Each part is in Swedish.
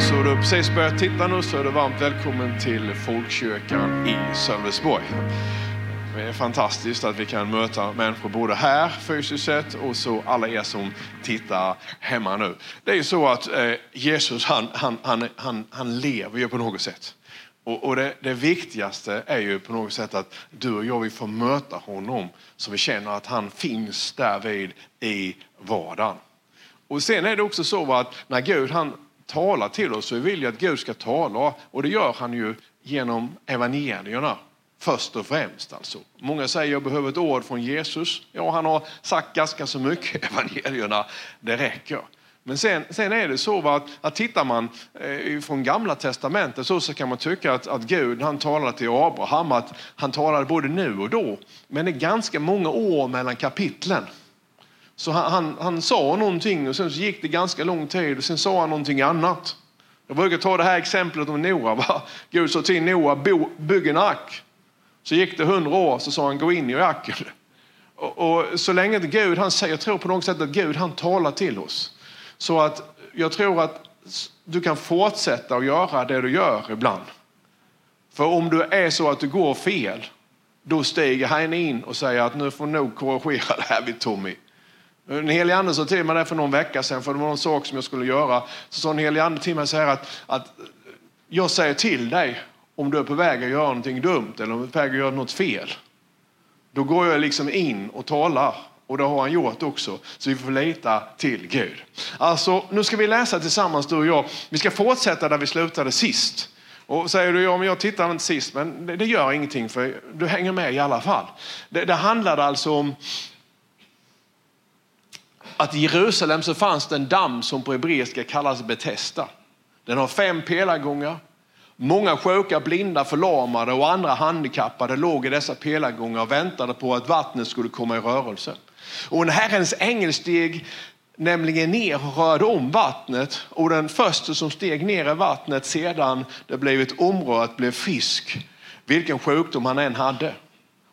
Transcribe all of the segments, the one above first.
Så du precis börjat titta nu så är du varmt välkommen till Folkkyrkan i Sölvesborg. Det är fantastiskt att vi kan möta människor både här fysiskt sett och så alla er som tittar hemma nu. Det är ju så att eh, Jesus han, han, han, han, han lever ju på något sätt. Och, och det, det, viktigaste är ju på något sätt att du och jag vi får möta honom så vi känner att han finns därvid i vardagen. Och sen är det också så att när Gud han talar till oss så vill jag att Gud ska tala och det gör han ju genom evangelierna. Först och främst alltså. Många säger jag behöver ett ord från Jesus. Ja, han har sagt ganska så mycket evangelierna. Det räcker. Men sen, sen är det så att, att tittar man eh, från gamla testamentet så, så kan man tycka att, att Gud han talade till Abraham att han talade både nu och då. Men det är ganska många år mellan kapitlen. Så han, han, han, sa någonting och sen så gick det ganska lång tid och sen sa han någonting annat. Jag brukar ta det här exemplet om Noa. Va? Gud sa till Noa, bygg en ark. Så gick det hundra år så sa han, gå in i arken. Och, och, så länge Gud, han säger, jag tror på något sätt att Gud han talar till oss. Så att jag tror att du kan fortsätta att göra det du gör ibland. För om du är så att du går fel, då stiger han in och säger att nu får nog korrigera det här vid Tommy. Den helige ande sa till mig det för någon vecka sedan, för det var någon sak som jag skulle göra. Så sa den helige ande till mig så här att, att jag säger till dig om du är på väg att göra någonting dumt eller om du är på väg att göra något fel. Då går jag liksom in och talar och det har han gjort också. Så vi får lita till Gud. Alltså, nu ska vi läsa tillsammans du och jag. Vi ska fortsätta där vi slutade sist. Och säger du, ja men jag tittade inte sist, men det, det gör ingenting för du hänger med i alla fall. Det, det handlade alltså om att i Jerusalem så fanns det en damm som på hebreiska kallas Betesda. Den har fem pelargångar. Många sjuka, blinda, förlamade och andra handikappade låg i dessa pelargångar och väntade på att vattnet skulle komma i rörelse. Och en Herrens ängel steg nämligen ner och rörde om vattnet och den första som steg ner i vattnet sedan det blivit omrört blev frisk, vilken sjukdom han än hade.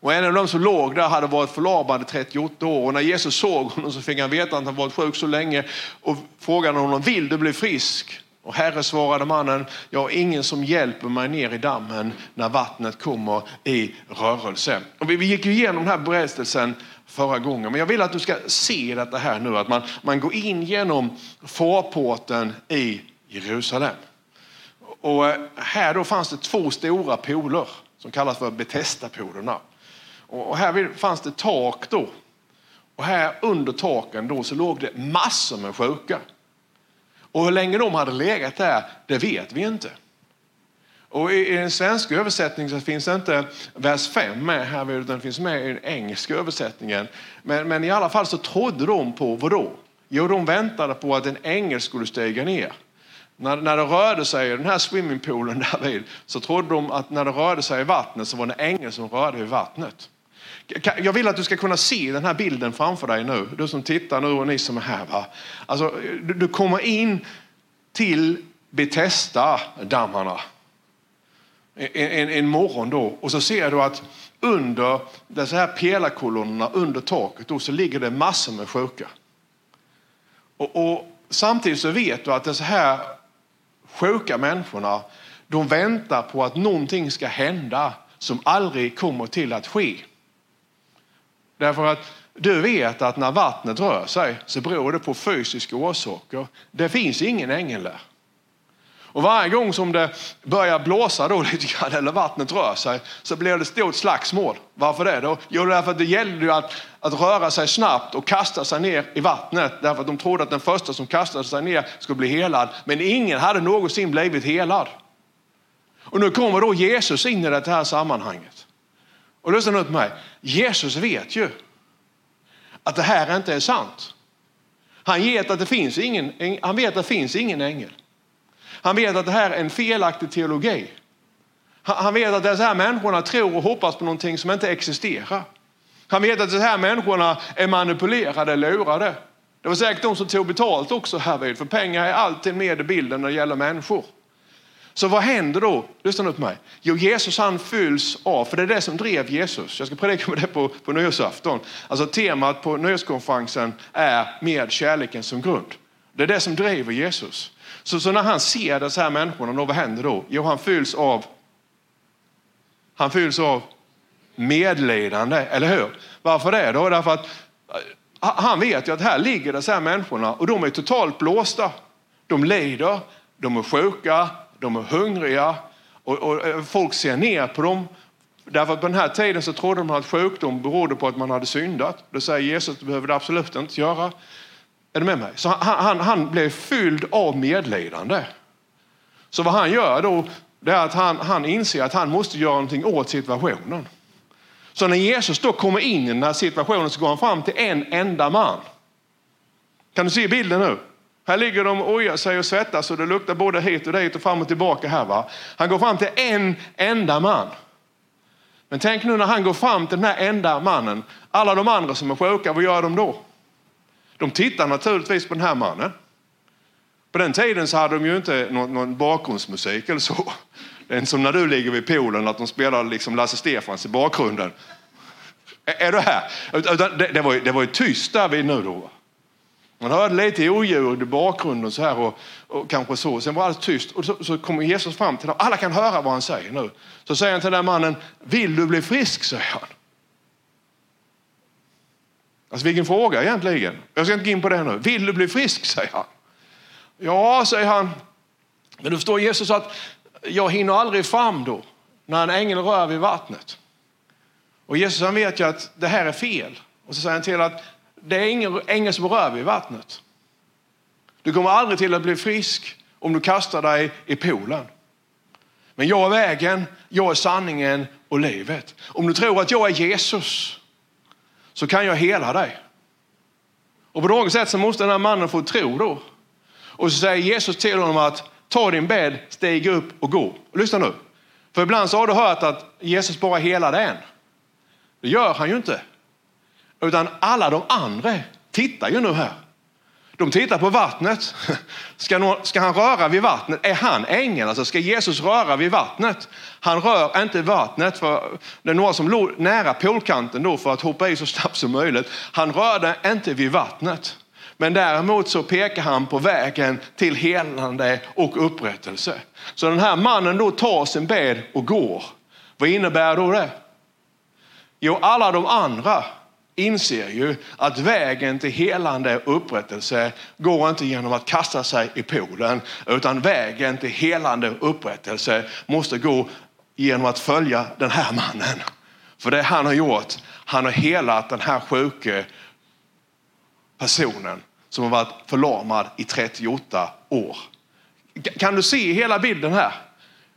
Och en av dem som låg där hade varit förlamad i 38 år och när Jesus såg honom så fick han veta att han varit sjuk så länge och frågade honom, vill du bli frisk? Och Herre svarade mannen, jag har ingen som hjälper mig ner i dammen när vattnet kommer i rörelse. Och vi gick ju igenom den här berättelsen förra gången, men jag vill att du ska se detta här nu, att man, man går in genom förporten i Jerusalem. Och här då fanns det två stora pooler som kallas för Betesda-polerna. Och här fanns det tak då. Och här under taken då så låg det massor med sjuka. Och hur länge de hade legat där, det vet vi inte. Och I den svenska översättningen så finns det inte vers 5 med här, utan den finns med i den engelska översättningen. Men, men i alla fall så trodde de på vad då? Jo, de väntade på att en ängel skulle stiga ner. När, när det rörde sig i den här swimmingpoolen därvid så trodde de att när det rörde sig i vattnet så var det en ängel som rörde i vattnet. Jag vill att du ska kunna se den här bilden framför dig nu. Du som tittar nu och ni som är här. Va? Alltså, du, du kommer in till Betesda-dammarna en, en, en, morgon då och så ser du att under dessa här pelarkolonnerna under taket då, så ligger det massor med sjuka. Och, och samtidigt så vet du att dessa här sjuka människorna de väntar på att någonting ska hända som aldrig kommer till att ske. Därför att du vet att när vattnet rör sig så beror det på fysiska orsaker. Det finns ingen ängel där. Och varje gång som det börjar blåsa då lite grann eller vattnet rör sig så blir det stort slagsmål. Varför det då? Jo, därför att det gällde ju att, att röra sig snabbt och kasta sig ner i vattnet. Därför att de trodde att den första som kastade sig ner skulle bli helad. Men ingen hade någonsin blivit helad. Och nu kommer då Jesus in i det här sammanhanget. Och lyssna nu på mig. Jesus vet ju att det här inte är sant. Han vet att det finns ingen, han vet att det finns ingen ängel. Han vet att det här är en felaktig teologi. Han vet att dessa här människorna tror och hoppas på någonting som inte existerar. Han vet att dessa här människorna är manipulerade, lurade. Det var säkert de som tog betalt också härvid, för pengar är alltid med i bilden när det gäller människor. Så vad händer då? Lyssna nu på mig. Jo, Jesus han fylls av, för det är det som drev Jesus. Jag ska predika med det på, på nyårsafton. Alltså temat på nyårskonferensen är med kärleken som grund. Det är det som driver Jesus. Så, så när han ser dessa här människorna, då, vad händer då? Jo, han fylls av han fylls av medlidande, eller hur? Varför det då? Därför att eh, han vet ju att här ligger dessa här människorna och de är totalt blåsta. De lider, de är sjuka, de är hungriga och, och eh, folk ser ner på dem. Därför att på den här tiden så trodde man att sjukdom berodde på att man hade syndat. Då säger Jesus att det behöver det absolut inte göra. Är du med mig? Så han, han, han blev fylld av medlidande. Så vad han gör då, det är att han, han inser att han måste göra någonting åt situationen. Så när Jesus då kommer in i den här situationen så går han fram till en enda man. Kan du se bilden nu? Här ligger de och ojar sig och svettas och det luktar både hit och dit och fram och tillbaka här. Va? Han går fram till en enda man. Men tänk nu när han går fram till den här enda mannen. Alla de andra som är sjuka, vad gör de då? De tittar naturligtvis på den här mannen. På den tiden så hade de ju inte någon, någon bakgrundsmusik eller så. Det är inte som när du ligger vid poolen att de spelar liksom Lasse Stefans i bakgrunden. Är, är du här? Det, det, var ju, det var ju tyst där vid nu då. Man hörde lite oljud i bakgrunden så här och, och kanske så. Sen var allt tyst och så, så kommer Jesus fram till dem. Alla kan höra vad han säger nu. Så säger han till den mannen, vill du bli frisk? säger han. Alltså vilken fråga egentligen. Jag ska inte gå in på det nu. Vill du bli frisk? säger han. Ja, säger han. Men du förstår Jesus att jag hinner aldrig fram då när en ängel rör vid vattnet. Och Jesus han vet ju att det här är fel. Och så säger han till att det är ingen ingen som rör vid vattnet. Du kommer aldrig till att bli frisk om du kastar dig i poolen. Men jag är vägen, jag är sanningen och livet. Om du tror att jag är Jesus så kan jag hela dig. Och på något sätt så måste den här mannen få tro då. Och så säger Jesus till honom att ta din bädd, stig upp och gå. Och lyssna nu. För ibland så har du hört att Jesus bara helade en. Det gör han ju inte. Utan alla de andra tittar ju nu här. De tittar på vattnet. Ska, någon, ska, han röra vid vattnet? Är han ängeln? Alltså ska Jesus röra vid vattnet? Han rör inte vattnet, för det är några som låg nära poolkanten då för att hoppa i så snabbt som möjligt. Han rörde inte vid vattnet. Men däremot så pekar han på vägen till helande och upprättelse. Så den här mannen då tar sin bed och går. Vad innebär då det? Jo, alla de andra inser ju att vägen till helande och upprättelse går inte genom att kasta sig i poolen, utan vägen till helande och upprättelse måste gå genom att följa den här mannen. För det han har gjort, han har helat den här sjuke personen som har varit förlamad i 38 år. Kan du se hela bilden här?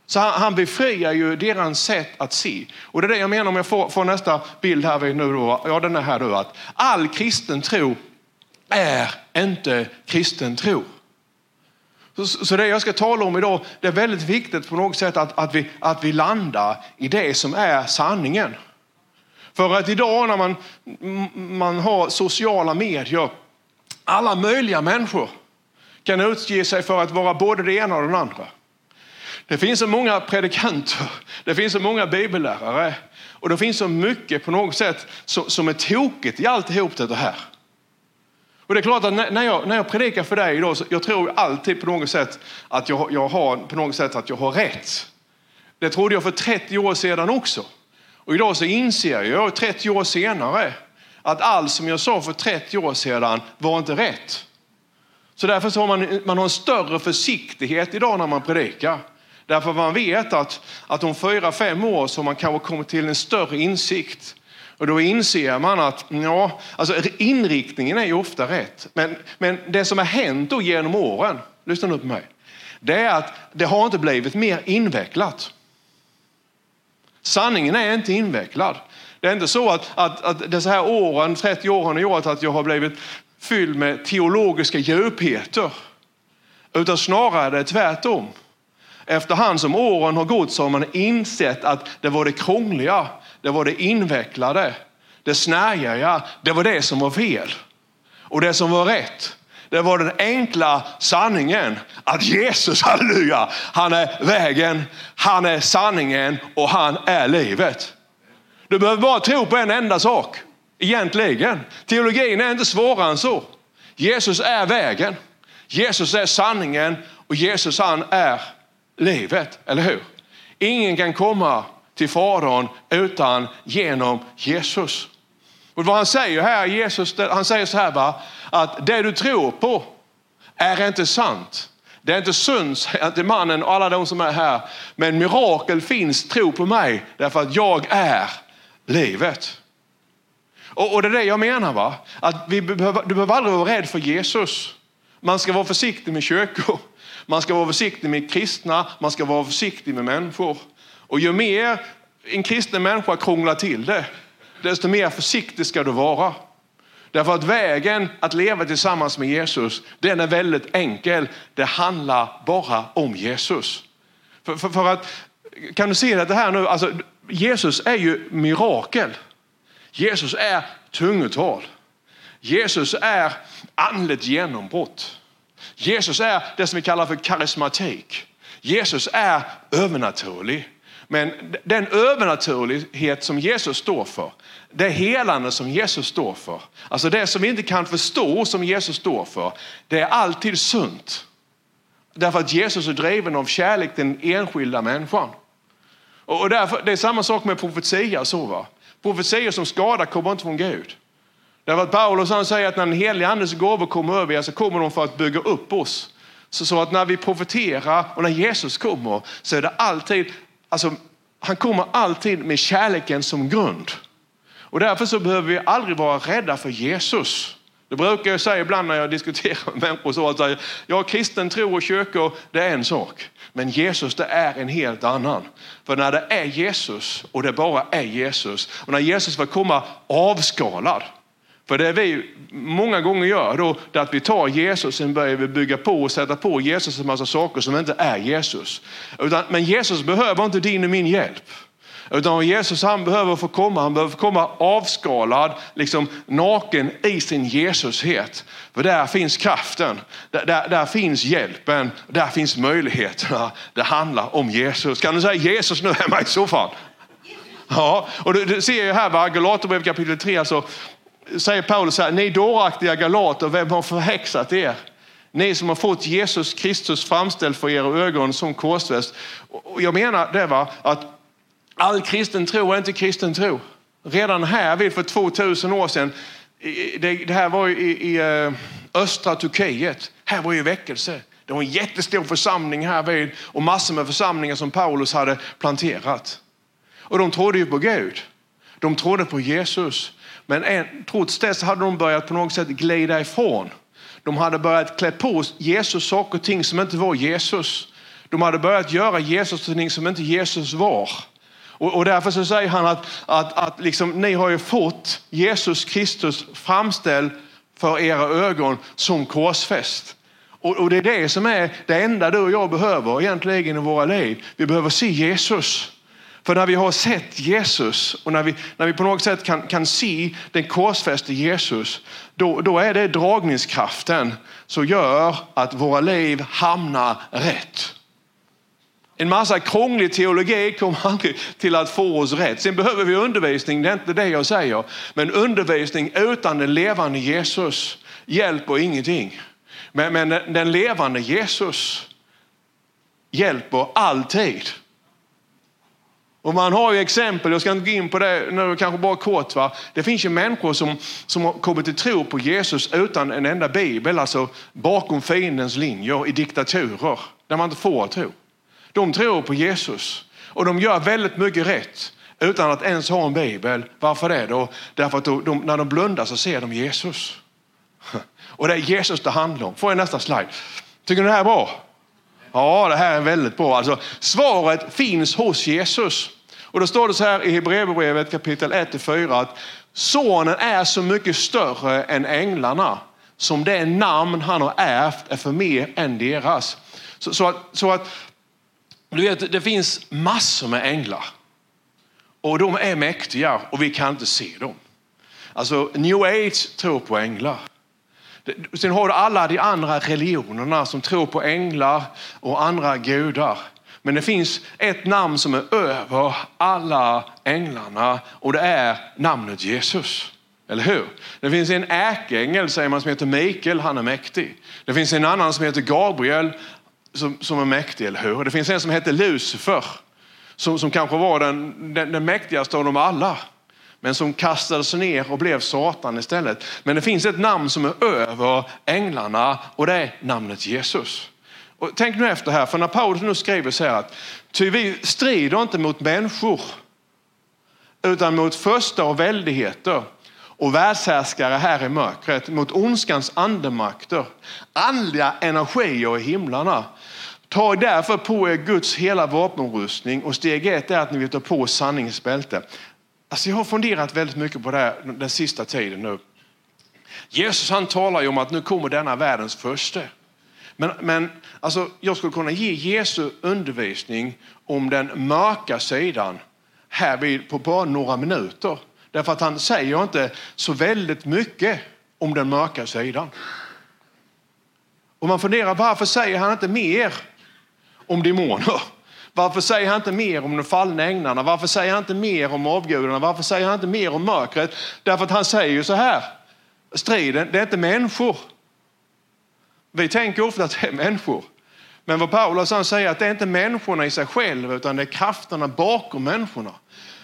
Så han, han befriar ju deras sätt att se. Och det är det jag menar om jag får, får nästa bild här nu då. Ja, den är här då. Att all kristen tro är inte kristen tro. Så, så det jag ska tala om idag, det är väldigt viktigt på något sätt att, att, vi, att vi landar i det som är sanningen. För att idag när man, man har sociala medier, alla möjliga människor kan utge sig för att vara både det ena och det andra. Det finns så många predikanter, det finns så många bibellärare och det finns så mycket på något sätt som är tokigt i alltihop det här. Och det är klart att när jag, när jag predikar för dig idag, så jag tror alltid på något sätt att jag, jag har på något sätt att jag har rätt. Det trodde jag för 30 år sedan också. Och idag så inser jag 30 år senare att allt som jag sa för 30 år sedan var inte rätt. Så därför så har man, man har en större försiktighet idag när man predikar. Därför man vet att, att om fyra, fem år så har man kanske kommit till en större insikt. Och då inser man att ja, alltså inriktningen är ju ofta rätt. Men, men det som har hänt då genom åren, lyssna nu på mig, det är att det har inte blivit mer invecklat. Sanningen är inte invecklad. Det är inte så att, att, att dessa här åren, 30 åren har gjort att jag har blivit fylld med teologiska djupheter. Utan snarare är det tvärtom. Efterhand som åren har gått så har man insett att det var det krångliga, det var det invecklade, det snärjiga, det var det som var fel. Och det som var rätt, det var den enkla sanningen att Jesus, halleluja, han är vägen, han är sanningen och han är livet. Du behöver bara tro på en enda sak, egentligen. Teologin är inte svårare än så. Jesus är vägen, Jesus är sanningen Och Jesus han är livet, eller hur? Ingen kan komma till Fadern utan genom Jesus. Och vad han säger här, Jesus, han säger så här va, att det du tror på är inte sant. Det är inte sunt, säger till mannen och alla de som är här. Men mirakel finns, tro på mig, därför att jag är livet. Och, och det är det jag menar, va? att vi behöver, du behöver aldrig vara rädd för Jesus. Man ska vara försiktig med kyrkor. Man ska vara försiktig med kristna, man ska vara försiktig med människor. Och ju mer en kristen människa krånglar till det, desto mer försiktig ska du vara. Därför att vägen att leva tillsammans med Jesus, den är väldigt enkel. Det handlar bara om Jesus. För, för, för att, kan du se det här nu? Alltså, Jesus är ju mirakel. Jesus är tungotal. Jesus är andligt genombrott. Jesus är det som vi kallar för karismatik. Jesus är övernaturlig. Men den övernaturlighet som Jesus står för, det helande som Jesus står för, alltså det som vi inte kan förstå som Jesus står för, det är alltid sunt. Därför att Jesus är driven av kärlek till den enskilda människan. Och därför, det är samma sak med profetia. Så va? Profetior som skadar kommer inte från Gud. Därför att Paulus han säger att när den helige andes gåvor kommer över er så kommer de för att bygga upp oss. Så, så att när vi profeterar och när Jesus kommer så är det alltid, alltså han kommer alltid med kärleken som grund. Och därför så behöver vi aldrig vara rädda för Jesus. Det brukar jag säga ibland när jag diskuterar med människor. Så att säga, ja, kristen tro och kyrkor, det är en sak. Men Jesus, det är en helt annan. För när det är Jesus och det bara är Jesus och när Jesus får komma avskalad. För det vi många gånger gör då, det är att vi tar Jesus och börjar vi bygga på och sätta på Jesus en massa saker som inte är Jesus. Utan, men Jesus behöver inte din och min hjälp. Utan Jesus han behöver få komma, han behöver få komma avskalad, liksom naken i sin Jesushet. För där finns kraften, där, där, där finns hjälpen, där finns möjligheterna. Det handlar om Jesus. Kan du säga Jesus nu hemma i soffan? Ja, och du, du ser ju här, Galaterbrevet kapitel 3, alltså, säger Paulus här, ni dåraktiga galater, vem har förhäxat er? Ni som har fått Jesus Kristus framställd för era ögon som korsfäst. Och jag menar det var att all kristen tro är inte kristen tro. Redan här vid för 2000 år sedan, det, här var i, i eh, östra Turkiet, här var ju väckelse. Det var en jättestor församling här vid och massor med församlingar som Paulus hade planterat. Och de trodde ju på Gud. De trodde på Jesus. Men en, trots det så hade de börjat på något sätt glida ifrån. De hade börjat klä på Jesus saker och ting som inte var Jesus. De hade börjat göra Jesus till ting som inte Jesus var. Och, och därför så säger han att, att, att liksom, ni har ju fått Jesus Kristus framställd för era ögon som korsfäst. Och, och det är det som är det enda du och jag behöver egentligen i våra liv. Vi behöver se Jesus. För när vi har sett Jesus och när vi, när vi på något sätt kan, kan se den korsfäste Jesus, då, då är det dragningskraften som gör att våra liv hamnar rätt. En massa krånglig teologi kommer aldrig till att få oss rätt. Sen behöver vi undervisning, det är inte det jag säger. Men undervisning utan den levande Jesus hjälper ingenting. Men, men den levande Jesus hjälper alltid. Och man har ju exempel, jag ska inte gå in på det nu, kanske bara kort. Va? Det finns ju människor som, som har kommit till tro på Jesus utan en enda bibel, alltså bakom fiendens linjer i diktaturer där man inte får tro. De tror på Jesus och de gör väldigt mycket rätt utan att ens ha en bibel. Varför det då? Därför att de, de, när de blundar så ser de Jesus. Och det är Jesus det handlar om. Får jag nästa slide? Tycker ni det här är bra? Ja, det här är väldigt bra. Alltså, svaret finns hos Jesus. Och då står det så här i Hebreerbrevet kapitel 1-4 att sonen är så mycket större än änglarna som det namn han har ärvt är för mer än deras. Så, så, att, så att du vet, det finns massor med änglar och de är mäktiga och vi kan inte se dem. Alltså new age tror på änglar. Sen har du alla de andra religionerna som tror på änglar och andra gudar. Men det finns ett namn som är över alla änglarna och det är namnet Jesus. Eller hur? Det finns en ärkeängel säger man som heter Mikael, han är mäktig. Det finns en annan som heter Gabriel som, som är mäktig, eller hur? Det finns en som heter Lucifer, som, som kanske var den, den, den mäktigaste av dem alla men som kastades ner och blev Satan istället. Men det finns ett namn som är över änglarna och det är namnet Jesus. Och tänk nu efter här, för när Paulus nu skriver så här att ty vi strider inte mot människor utan mot första och väldigheter och världshärskare här i mörkret, mot ondskans andemakter, andliga energier i himlarna. Ta därför på er Guds hela vapenrustning och steg ett är att ni vill ta på sanningens bälte. Alltså jag har funderat väldigt mycket på det här den sista tiden nu. Jesus han talar ju om att nu kommer denna världens första. Men, men alltså, jag skulle kunna ge Jesu undervisning om den mörka sidan här på bara några minuter. Därför att han säger inte så väldigt mycket om den mörka sidan. Och man funderar varför säger han inte mer om demoner? Varför säger han inte mer om de fallna änglarna? Varför säger han inte mer om avgudarna? Varför säger han inte mer om mörkret? Därför att han säger ju så här, striden, det är inte människor. Vi tänker ofta att det är människor. Men vad Paulus han säger att det är inte människorna i sig själva utan det är krafterna bakom människorna.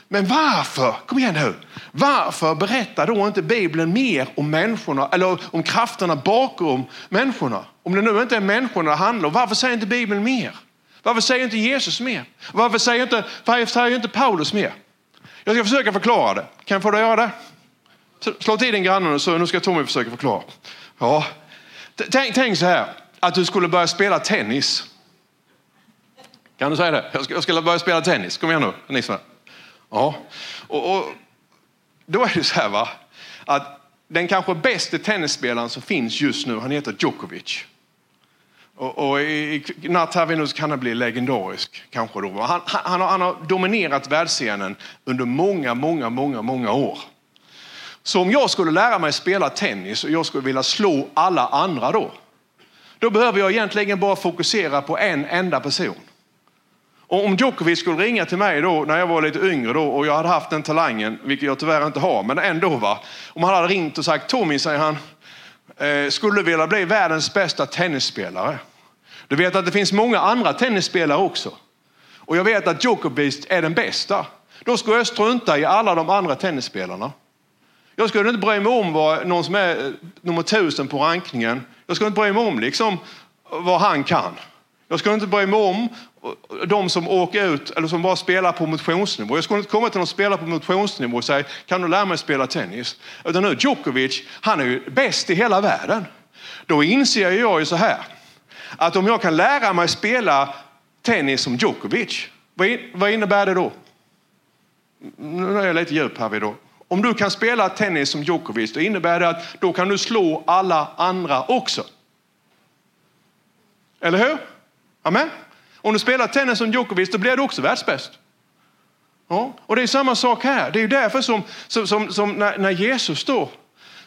Men varför, kom igen nu, varför berättar då inte Bibeln mer om människorna eller om krafterna bakom människorna? Om det nu inte är människorna det handlar om, varför säger inte Bibeln mer? Varför säger inte Jesus mer? Varför säger inte, varför säger inte Paulus mer? Jag ska försöka förklara det. Kan jag få dig göra det? Slå till din granne så nu ska Tommy försöka förklara. Ja. Tänk, tänk så här, att du skulle börja spela tennis. Kan du säga det? Jag skulle, jag skulle börja spela tennis. Kom igen nu, ni som Ja. Och, och, då är det så här va, att den kanske bästa tennisspelaren som finns just nu, han heter Djokovic. Och, och i, i natt här nu så kan han bli legendarisk. Kanske då. Han, han, har, han har dominerat världsscenen under många, många, många, många år. Så om jag skulle lära mig spela tennis och jag skulle vilja slå alla andra då, då behöver jag egentligen bara fokusera på en enda person. Och om Djokovic skulle ringa till mig då när jag var lite yngre då och jag hade haft den talangen, vilket jag tyvärr inte har, men ändå va. Om han hade ringt och sagt Tommy, säger han, eh, skulle vilja bli världens bästa tennisspelare. Du vet att det finns många andra tennisspelare också. Och jag vet att Djokovic är den bästa. Då skulle jag strunta i alla de andra tennisspelarna. Jag skulle inte bry mig om vad någon som är eh, nummer tusen på rankningen. Jag skulle inte bry mig om liksom eh, vad han kan. Jag skulle inte bry mig om eh, de som åker ut eller som bara spelar på motionsnivå. Jag skulle inte komma till någon spelare på motionsnivå och säga kan du lära mig spela tennis? Utan nu Djokovic, han är ju bäst i hela världen. Då inser jag ju så här att om jag kan lära mig spela tennis som Djokovic, vad innebär det då? Nu är jag lite djup här vid då. Om du kan spela tennis som Djokovic, då innebär det att då kan du slå alla andra också. Eller hur? Amen. Om du spelar tennis som Djokovic, då blir du också världsbäst. Ja, och det är samma sak här. Det är därför som, som, som, som när, när, Jesus då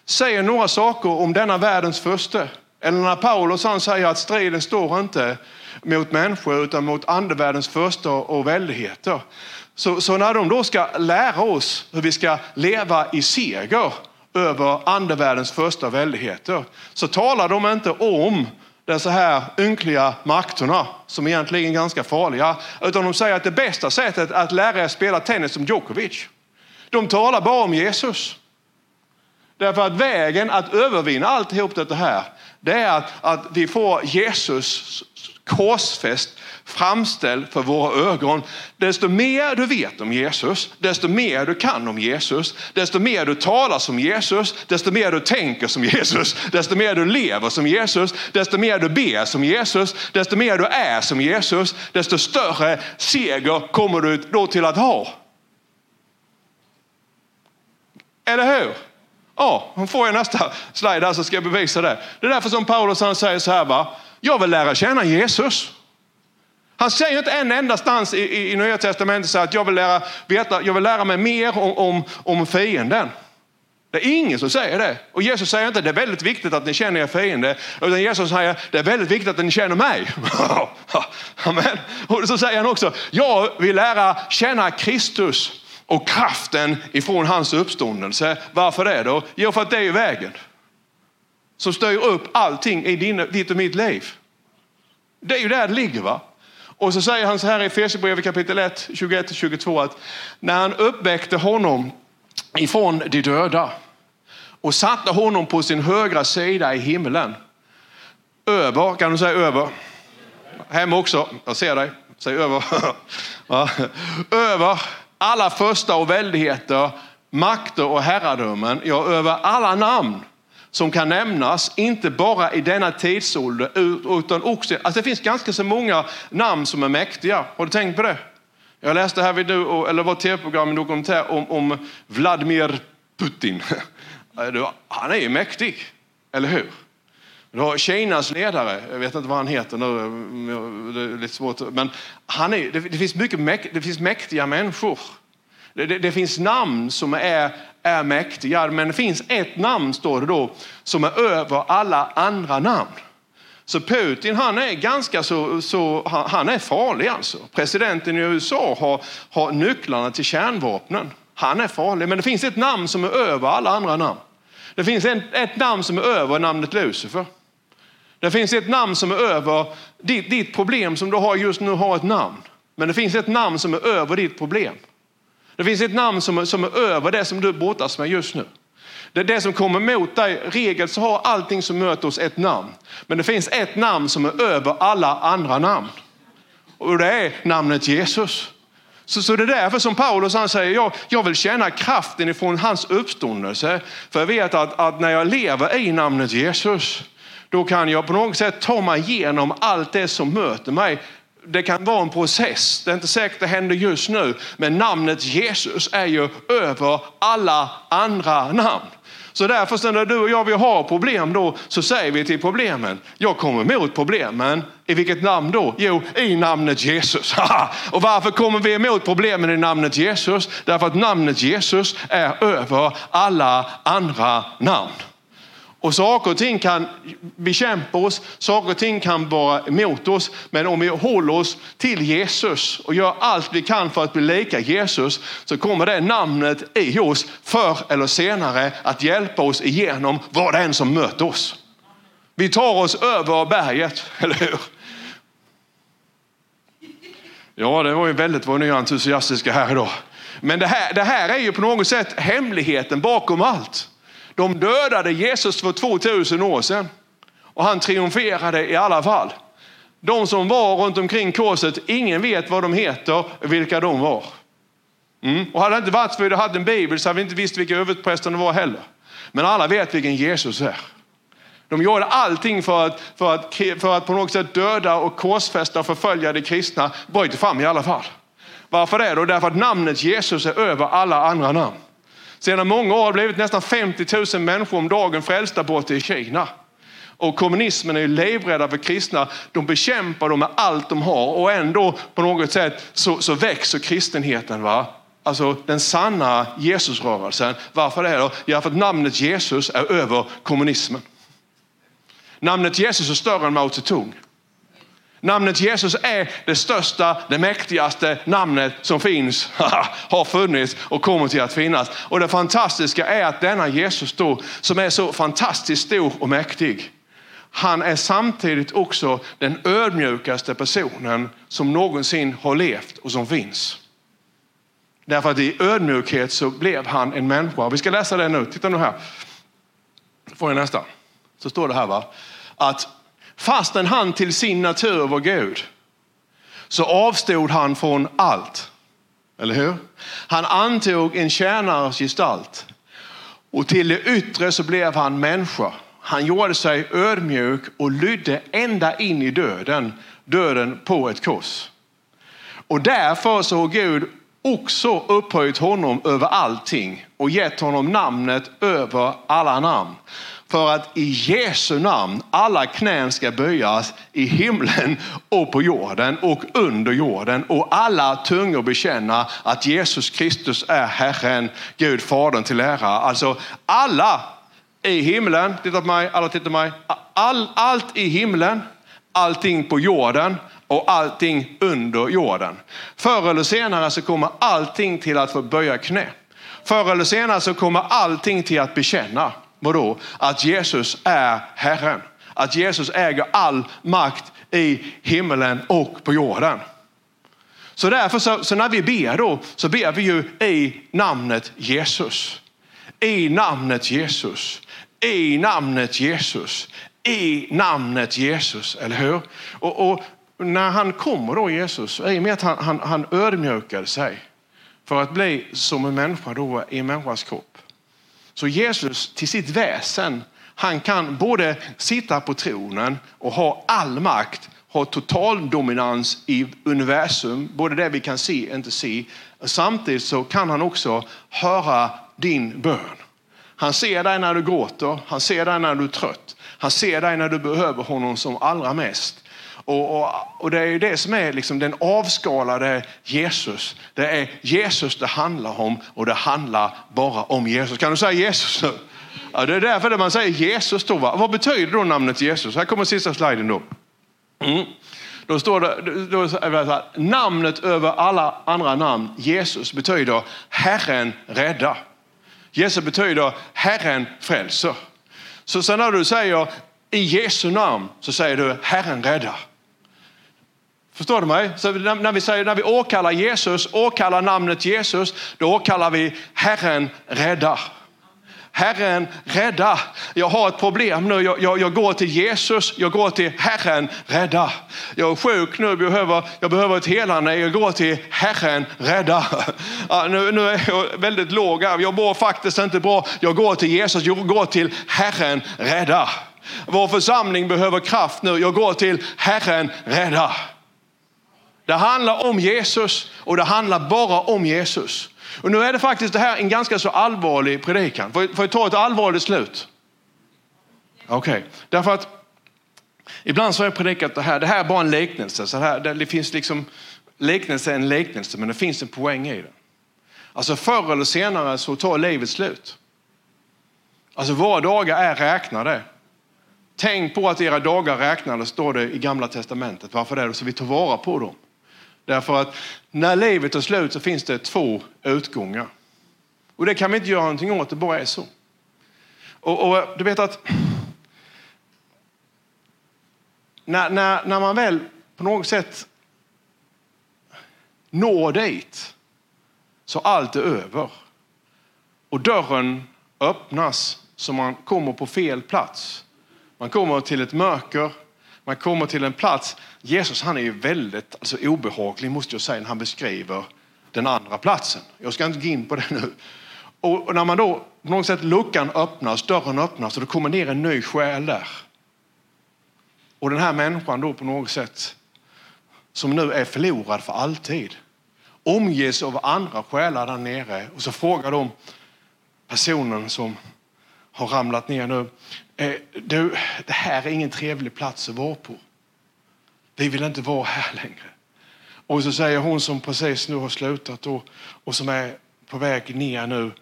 säger några saker om denna världens första, eller när Paulus han säger att striden står inte mot människor utan mot andevärldens första och väldigheter. Så, så när de då ska lära oss hur vi ska leva i seger över andevärldens första väldigheter så talar de inte om dessa här ynkliga makterna som egentligen är ganska farliga. Utan de säger att det bästa sättet att lära er spela tennis som Djokovic. De talar bara om Jesus. Därför att vägen att övervinna alltihop det här, det är att, att vi får Jesus korsfäst framställd för våra ögon. Desto mer du vet om Jesus, desto mer du kan om Jesus, desto mer du talar som Jesus, desto mer du tänker som Jesus, desto mer du lever som Jesus, desto mer du ber som Jesus, desto mer du är som Jesus, desto större seger kommer du då till att ha. Eller hur? Ja, hon får jag nästa slide här så ska jag bevisa det. Det är därför som Paulus han säger så här, va? jag vill lära känna Jesus. Han säger inte en endastans i, i, i Nya Testamentet att jag vill lära, veta, jag vill lära mig mer om, om, om fienden. Det är ingen som säger det. Och Jesus säger inte det är väldigt viktigt att ni känner er fiende. Utan Jesus säger det är väldigt viktigt att ni känner mig. Amen. Och så säger han också, jag vill lära känna Kristus och kraften ifrån hans uppståndelse. Varför det då? Jo, för att det är vägen. Som styr upp allting i din, ditt och mitt liv. Det är ju där det ligger. va? Och så säger han så här i Efesierbrevet kapitel 1, 21-22 att när han uppväckte honom ifrån de döda och satte honom på sin högra sida i himlen. Över, kan du säga över? Hem också, jag ser dig. Säg över. Över alla första och väldigheter, makter och herradömen, ja över alla namn som kan nämnas, inte bara i denna tidsålder utan också, alltså det finns ganska så många namn som är mäktiga. Har du tänkt på det? Jag läste här vid, eller var tv-program, en dokumentär om, om Vladimir Putin. Han är ju mäktig, eller hur? Du har Kinas ledare, jag vet inte vad han heter nu, det är lite svårt, men han är, det, det finns mycket det finns mäktiga människor. Det, det, det, finns namn som är, är mäktiga, men det finns ett namn, står det då, som är över alla andra namn. Så Putin, han är ganska så, så han är farlig alltså. Presidenten i USA har, har nycklarna till kärnvapnen. Han är farlig, men det finns ett namn som är över alla andra namn. Det finns ett, ett namn som är över namnet Lucifer. Det finns ett namn som är över ditt, ditt problem som du har just nu har ett namn. Men det finns ett namn som är över ditt problem. Det finns ett namn som är, som är över det som du brottas med just nu. Det är det som kommer mot dig. Regel så har allting som möter oss ett namn. Men det finns ett namn som är över alla andra namn. Och det är namnet Jesus. Så, så det är därför som Paulus han säger, jag, jag vill känna kraften ifrån hans uppståndelse. För jag vet att, att när jag lever i namnet Jesus, då kan jag på något sätt ta mig igenom allt det som möter mig. Det kan vara en process, det är inte säkert det händer just nu. Men namnet Jesus är ju över alla andra namn. Så därför när du och jag vill ha problem då så säger vi till problemen, jag kommer emot problemen. I vilket namn då? Jo, i namnet Jesus. och varför kommer vi emot problemen i namnet Jesus? Därför att namnet Jesus är över alla andra namn. Och saker och ting kan bekämpa oss, saker och ting kan vara emot oss. Men om vi håller oss till Jesus och gör allt vi kan för att bli lika Jesus så kommer det namnet i oss förr eller senare att hjälpa oss igenom vad det än som möter oss. Vi tar oss över berget, eller hur? Ja, det var ju väldigt vad ni är entusiastiska här idag. Men det här, det här är ju på något sätt hemligheten bakom allt. De dödade Jesus för 2000 år sedan och han triumferade i alla fall. De som var runt omkring korset, ingen vet vad de heter, vilka de var. Mm. Och hade det inte varit för att vi hade en bibel så hade vi inte visst vilka överprästerna var heller. Men alla vet vilken Jesus är. De gjorde allting för att, för att, för att på något sätt döda och korsfästa och förfölja de kristna, bröt fram i alla fall. Varför det då? Därför att namnet Jesus är över alla andra namn. Sedan många år har det blivit nästan 50 000 människor om dagen frälsta borta i Kina. Och kommunismen är ju livrädda för kristna. De bekämpar dem med allt de har och ändå på något sätt så, så växer kristenheten. Va? Alltså den sanna Jesusrörelsen. Varför det då? Ja, för att namnet Jesus är över kommunismen. Namnet Jesus är större än Mao Zedong. Namnet Jesus är det största, det mäktigaste namnet som finns, har funnits och kommer till att finnas. Och det fantastiska är att denna Jesus då, som är så fantastiskt stor och mäktig, han är samtidigt också den ödmjukaste personen som någonsin har levt och som finns. Därför att i ödmjukhet så blev han en människa. Vi ska läsa det nu. Titta nu här. Får jag nästa. Så står det här va. Att Fastän han till sin natur var Gud så avstod han från allt. Eller hur? Han antog en tjänares gestalt och till det yttre så blev han människa. Han gjorde sig ödmjuk och lydde ända in i döden, döden på ett kors. Och därför så har Gud också upphöjt honom över allting och gett honom namnet över alla namn. För att i Jesu namn alla knän ska böjas i himlen och på jorden och under jorden och alla tungor bekänna att Jesus Kristus är Herren, Gud Fadern till ära. Alltså alla i himlen, titta på mig, alla tittar på mig. All, allt i himlen, allting på jorden och allting under jorden. Förr eller senare så kommer allting till att få böja knä. Förr eller senare så kommer allting till att bekänna Vadå? Att Jesus är Herren. att Jesus äger all makt i himmelen och på jorden. Så därför så, så när vi ber då så ber vi ju i namnet Jesus. I namnet Jesus. I namnet Jesus. I namnet Jesus, eller hur? Och, och när han kommer då Jesus, i och med att han, han, han ödmjukade sig för att bli som en människa då i en människas kropp. Så Jesus till sitt väsen, han kan både sitta på tronen och ha all makt, ha total dominans i universum, både det vi kan se och inte se. Samtidigt så kan han också höra din bön. Han ser dig när du gråter, han ser dig när du är trött, han ser dig när du behöver honom som allra mest. Och, och, och, det är ju det som är liksom den avskalade Jesus. Det är Jesus det handlar om och det handlar bara om Jesus. Kan du säga Jesus nu? Ja, det är därför man säger Jesus. Då, va? Vad betyder då namnet Jesus? Här kommer sista sliden då. Mm. Då står det, då är det här, namnet över alla andra namn, Jesus, betyder Herren rädda. Jesus betyder Herren frälser. Så sen när du säger i Jesu namn så säger du Herren rädda. Förstår du mig? Så när, vi säger, när vi åkallar Jesus, åkallar namnet Jesus, då åkallar vi Herren rädda. Herren rädda. Jag har ett problem nu. Jag, jag, jag, går till Jesus, jag går till Herren rädda. Jag är sjuk nu, jag behöver, jag behöver ett helande. Jag går till Herren rädda. Ja, nu, nu är jag väldigt låg här. Jag mår faktiskt inte bra. Jag går till Jesus, jag går till Herren rädda. Vår församling behöver kraft nu. Jag går till Herren rädda. Det handlar om Jesus och det handlar bara om Jesus. Och nu är det faktiskt det här en ganska så allvarlig predikan. Får, får jag ta ett allvarligt slut? Okej, okay. därför att ibland så har jag predikat det här, det här är bara en liknelse. Så här, det finns liksom, liknelse är en liknelse men det finns en poäng i den. Alltså förr eller senare så tar livet slut. Alltså våra dagar är räknade. Tänk på att era dagar räknade, står det i gamla testamentet. Varför det? Så vi tar vara på dem. Därför att när livet tar slut så finns det två utgångar. Och det kan vi inte göra någonting åt, det bara är så. Och, och du vet att när, när, när man väl på något sätt når dit så allt är över och dörren öppnas så man kommer på fel plats. Man kommer till ett mörker man kommer till en plats. Jesus han är ju väldigt alltså, obehaglig måste jag säga när han beskriver den andra platsen. Jag ska inte gå in på det nu. Och när man då på något sätt luckan öppnas, dörren öppnas och det kommer ner en ny själ där. Och den här människan då på något sätt som nu är förlorad för alltid omges av andra själar där nere och så frågar de personen som har ramlat ner nu. Eh, du, det här är ingen trevlig plats att vara på. Vi vill inte vara här längre. Och så säger hon som precis nu har slutat och, och som är på väg ner nu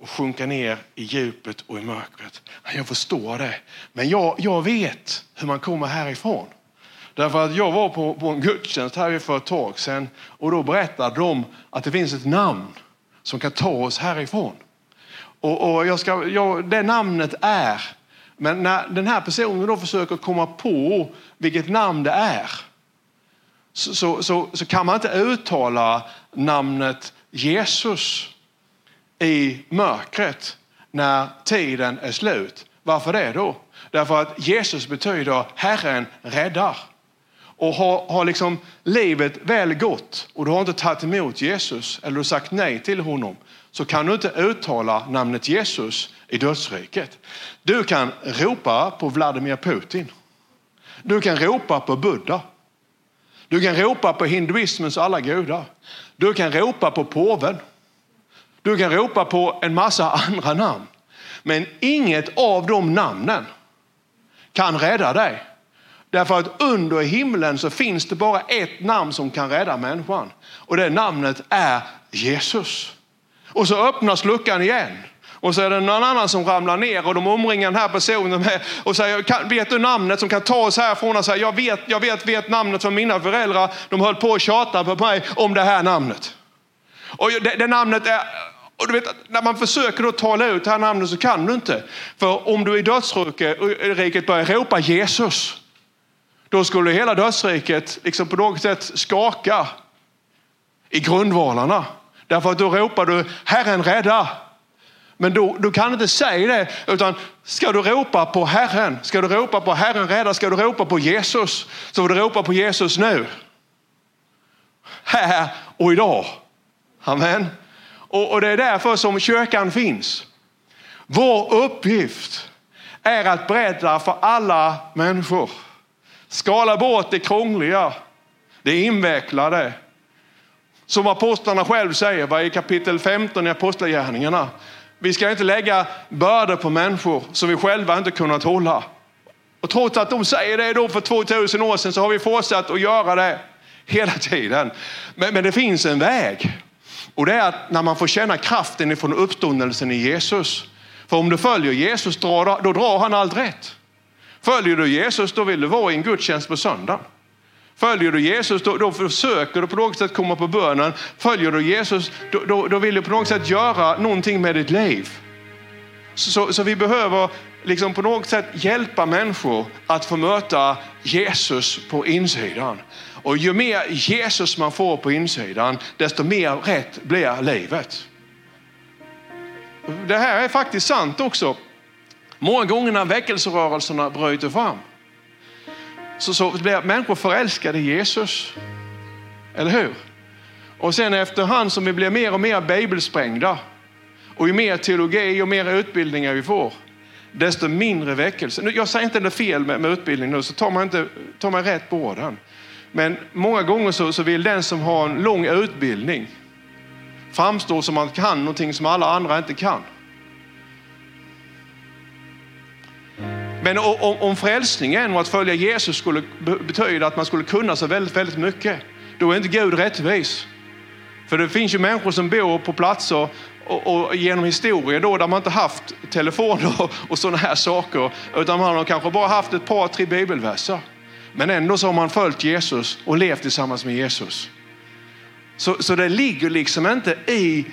och sjunka ner i djupet och i mörkret. Jag förstår det, men jag, jag vet hur man kommer härifrån. Därför att jag var på, på en gudstjänst här för ett tag sedan och då berättade de att det finns ett namn som kan ta oss härifrån. Och, och jag ska, jag, det namnet är men när den här personen då försöker komma på vilket namn det är så, så, så, så kan man inte uttala namnet Jesus i mörkret när tiden är slut. Varför det då? Därför att Jesus betyder Herren räddar. Och har, har liksom livet väl gått och du har inte tagit emot Jesus eller du sagt nej till honom så kan du inte uttala namnet Jesus i dödsriket. Du kan ropa på Vladimir Putin. Du kan ropa på Buddha. Du kan ropa på hinduismens alla gudar. Du kan ropa på påven. Du kan ropa på en massa andra namn. Men inget av de namnen kan rädda dig. Därför att under himlen så finns det bara ett namn som kan rädda människan. Och det namnet är Jesus. Och så öppnas luckan igen. Och så är det någon annan som ramlar ner och de omringar den här personen med och säger, vet du namnet som kan ta oss härifrån? Och säger, jag vet, jag vet, vet namnet för mina föräldrar. De höll på att tjata på mig om det här namnet. Och det, det namnet är Och du vet, när man försöker att tala ut det här namnet så kan du inte. För om du i dödsriket börjar ropa Jesus, då skulle hela dödsriket liksom på något sätt skaka i grundvalarna. Därför att då ropar du Herren rädda. Men du, du kan inte säga det, utan ska du ropa på Herren, ska du ropa på Herren rädda, ska du ropa på Jesus, så får du ropa på Jesus nu. Här och idag. Amen. Och, och det är därför som kyrkan finns. Vår uppgift är att berätta för alla människor. Skala bort det krångliga, det invecklade. Som apostlarna själv säger i kapitel 15 i Apostlagärningarna. Vi ska inte lägga bördor på människor som vi själva inte kunnat hålla. Och trots att de säger det då för 2000 år sedan så har vi fortsatt att göra det hela tiden. Men, men det finns en väg. Och det är att när man får känna kraften ifrån uppståndelsen i Jesus. För om du följer Jesus då drar han allt rätt. Följer du Jesus då vill du vara i en gudstjänst på söndagen. Följer du Jesus då, då försöker du på något sätt komma på bönen. Följer du Jesus då, då, då vill du på något sätt göra någonting med ditt liv. Så, så, så, vi behöver liksom på något sätt hjälpa människor att få möta Jesus på insidan. Och ju mer Jesus man får på insidan, desto mer rätt blir livet. Det här är faktiskt sant också. Många gånger när väckelserörelserna bryter fram så, så blir människor förälskade i Jesus. Eller hur? Och sen efterhand som vi blir mer och mer bibelsprängda och ju mer teologi och mer utbildningar vi får, desto mindre väckelse. Jag säger inte det fel med, med utbildning nu, så tar man, inte, tar man rätt på orden. Men många gånger så, så vill den som har en lång utbildning framstå som att man kan någonting som alla andra inte kan. Men om, om frälsningen och att följa Jesus skulle betyda att man skulle kunna så väldigt, väldigt mycket, då är inte Gud rättvis. För det finns ju människor som bor på platser och, och genom historien då där man inte haft telefoner och, och sådana här saker, utan man har kanske bara haft ett par, tre bibelverser. Men ändå så har man följt Jesus och levt tillsammans med Jesus. Så, så det ligger liksom inte i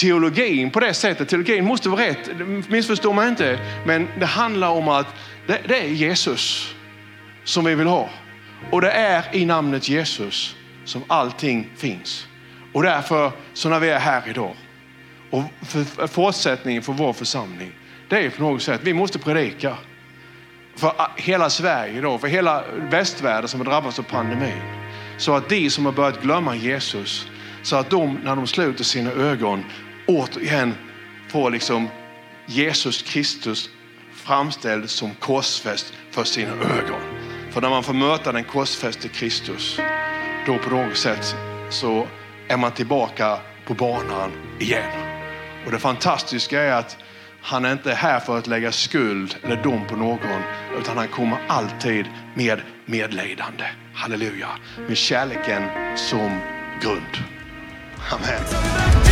teologin på det sättet. Teologin måste vara rätt, missförstå mig inte. Men det handlar om att det, det är Jesus som vi vill ha. Och det är i namnet Jesus som allting finns. Och därför, så när vi är här idag och för fortsättningen för vår församling, det är på något sätt, vi måste predika för hela Sverige idag, för hela västvärlden som har drabbats av pandemin. Så att de som har börjat glömma Jesus, så att de när de sluter sina ögon återigen får liksom Jesus Kristus framställd som korsfäst för sina ögon. För när man får möta den korsfäste Kristus, då på något sätt så är man tillbaka på banan igen. Och det fantastiska är att han är inte här för att lägga skuld eller dom på någon, utan han kommer alltid med medlidande. Halleluja. Med kärleken som grund. Amen.